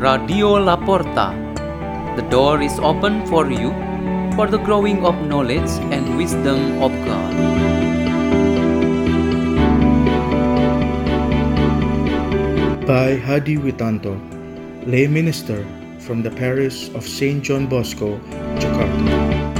Radio La Porta. The door is open for you for the growing of knowledge and wisdom of God. By Hadi Witanto, lay minister from the parish of St. John Bosco, Jakarta.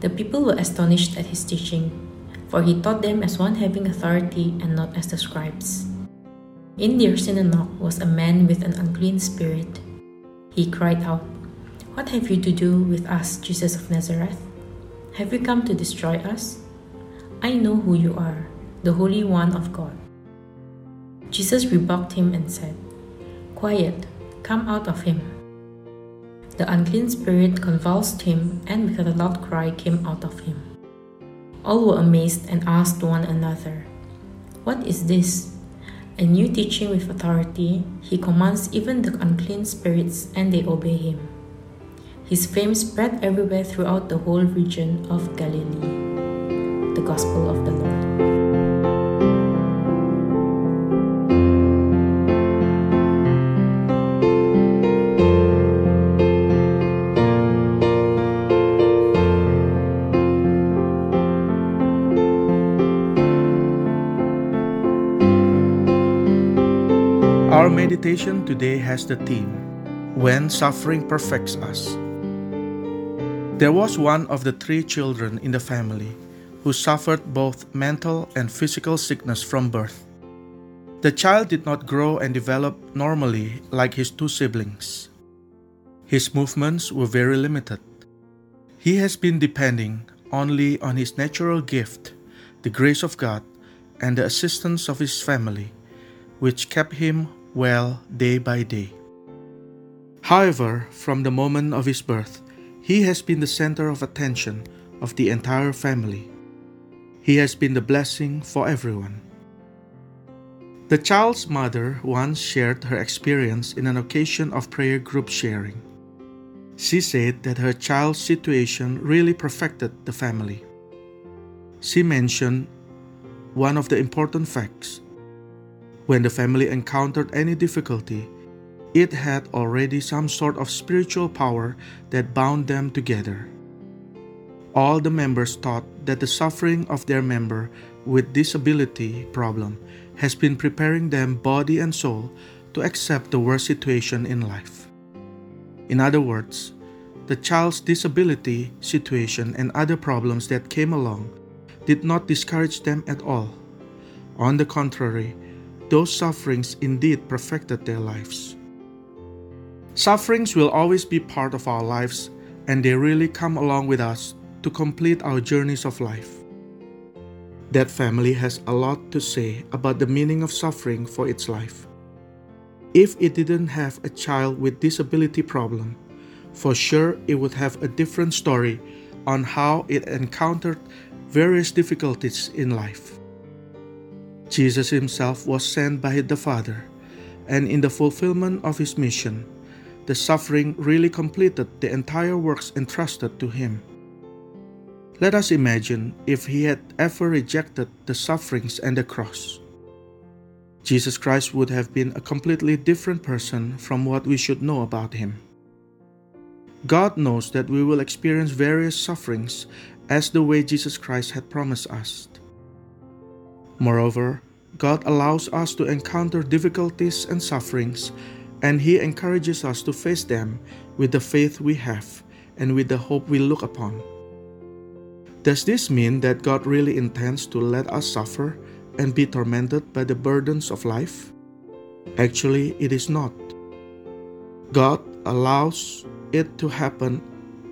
The people were astonished at his teaching, for he taught them as one having authority and not as the scribes. In their synagogue was a man with an unclean spirit. He cried out, What have you to do with us, Jesus of Nazareth? Have you come to destroy us? I know who you are, the Holy One of God. Jesus rebuked him and said, Quiet, come out of him. The unclean spirit convulsed him, and with a loud cry came out of him. All were amazed and asked one another, What is this? A new teaching with authority, he commands even the unclean spirits, and they obey him. His fame spread everywhere throughout the whole region of Galilee. The Gospel of the Lord. Our meditation today has the theme When Suffering Perfects Us. There was one of the three children in the family who suffered both mental and physical sickness from birth. The child did not grow and develop normally like his two siblings. His movements were very limited. He has been depending only on his natural gift, the grace of God, and the assistance of his family, which kept him well day by day. However, from the moment of his birth, he has been the center of attention of the entire family. He has been the blessing for everyone. The child's mother once shared her experience in an occasion of prayer group sharing. She said that her child's situation really perfected the family. She mentioned one of the important facts. When the family encountered any difficulty, it had already some sort of spiritual power that bound them together. All the members thought that the suffering of their member with disability problem has been preparing them body and soul to accept the worst situation in life. In other words, the child's disability situation and other problems that came along did not discourage them at all. On the contrary, those sufferings indeed perfected their lives. Sufferings will always be part of our lives, and they really come along with us to complete our journeys of life. That family has a lot to say about the meaning of suffering for its life. If it didn't have a child with disability problem, for sure it would have a different story on how it encountered various difficulties in life. Jesus himself was sent by the Father, and in the fulfillment of his mission, the suffering really completed the entire works entrusted to him. Let us imagine if he had ever rejected the sufferings and the cross. Jesus Christ would have been a completely different person from what we should know about him. God knows that we will experience various sufferings as the way Jesus Christ had promised us. Moreover, God allows us to encounter difficulties and sufferings, and He encourages us to face them with the faith we have and with the hope we look upon. Does this mean that God really intends to let us suffer and be tormented by the burdens of life? Actually, it is not. God allows it to happen,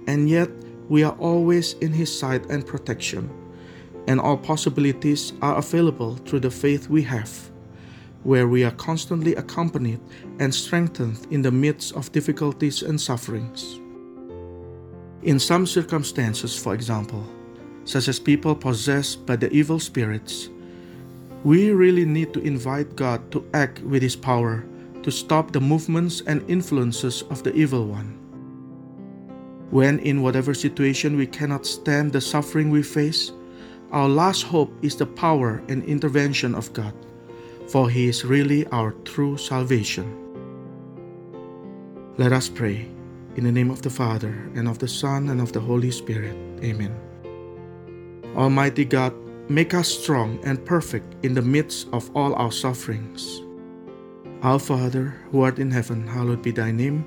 and yet we are always in His sight and protection, and all possibilities are available through the faith we have, where we are constantly accompanied and strengthened in the midst of difficulties and sufferings. In some circumstances, for example, such as people possessed by the evil spirits, we really need to invite God to act with His power to stop the movements and influences of the evil one. When, in whatever situation, we cannot stand the suffering we face, our last hope is the power and intervention of God, for He is really our true salvation. Let us pray. In the name of the Father, and of the Son, and of the Holy Spirit. Amen. Almighty God, make us strong and perfect in the midst of all our sufferings. Our Father, who art in heaven, hallowed be thy name.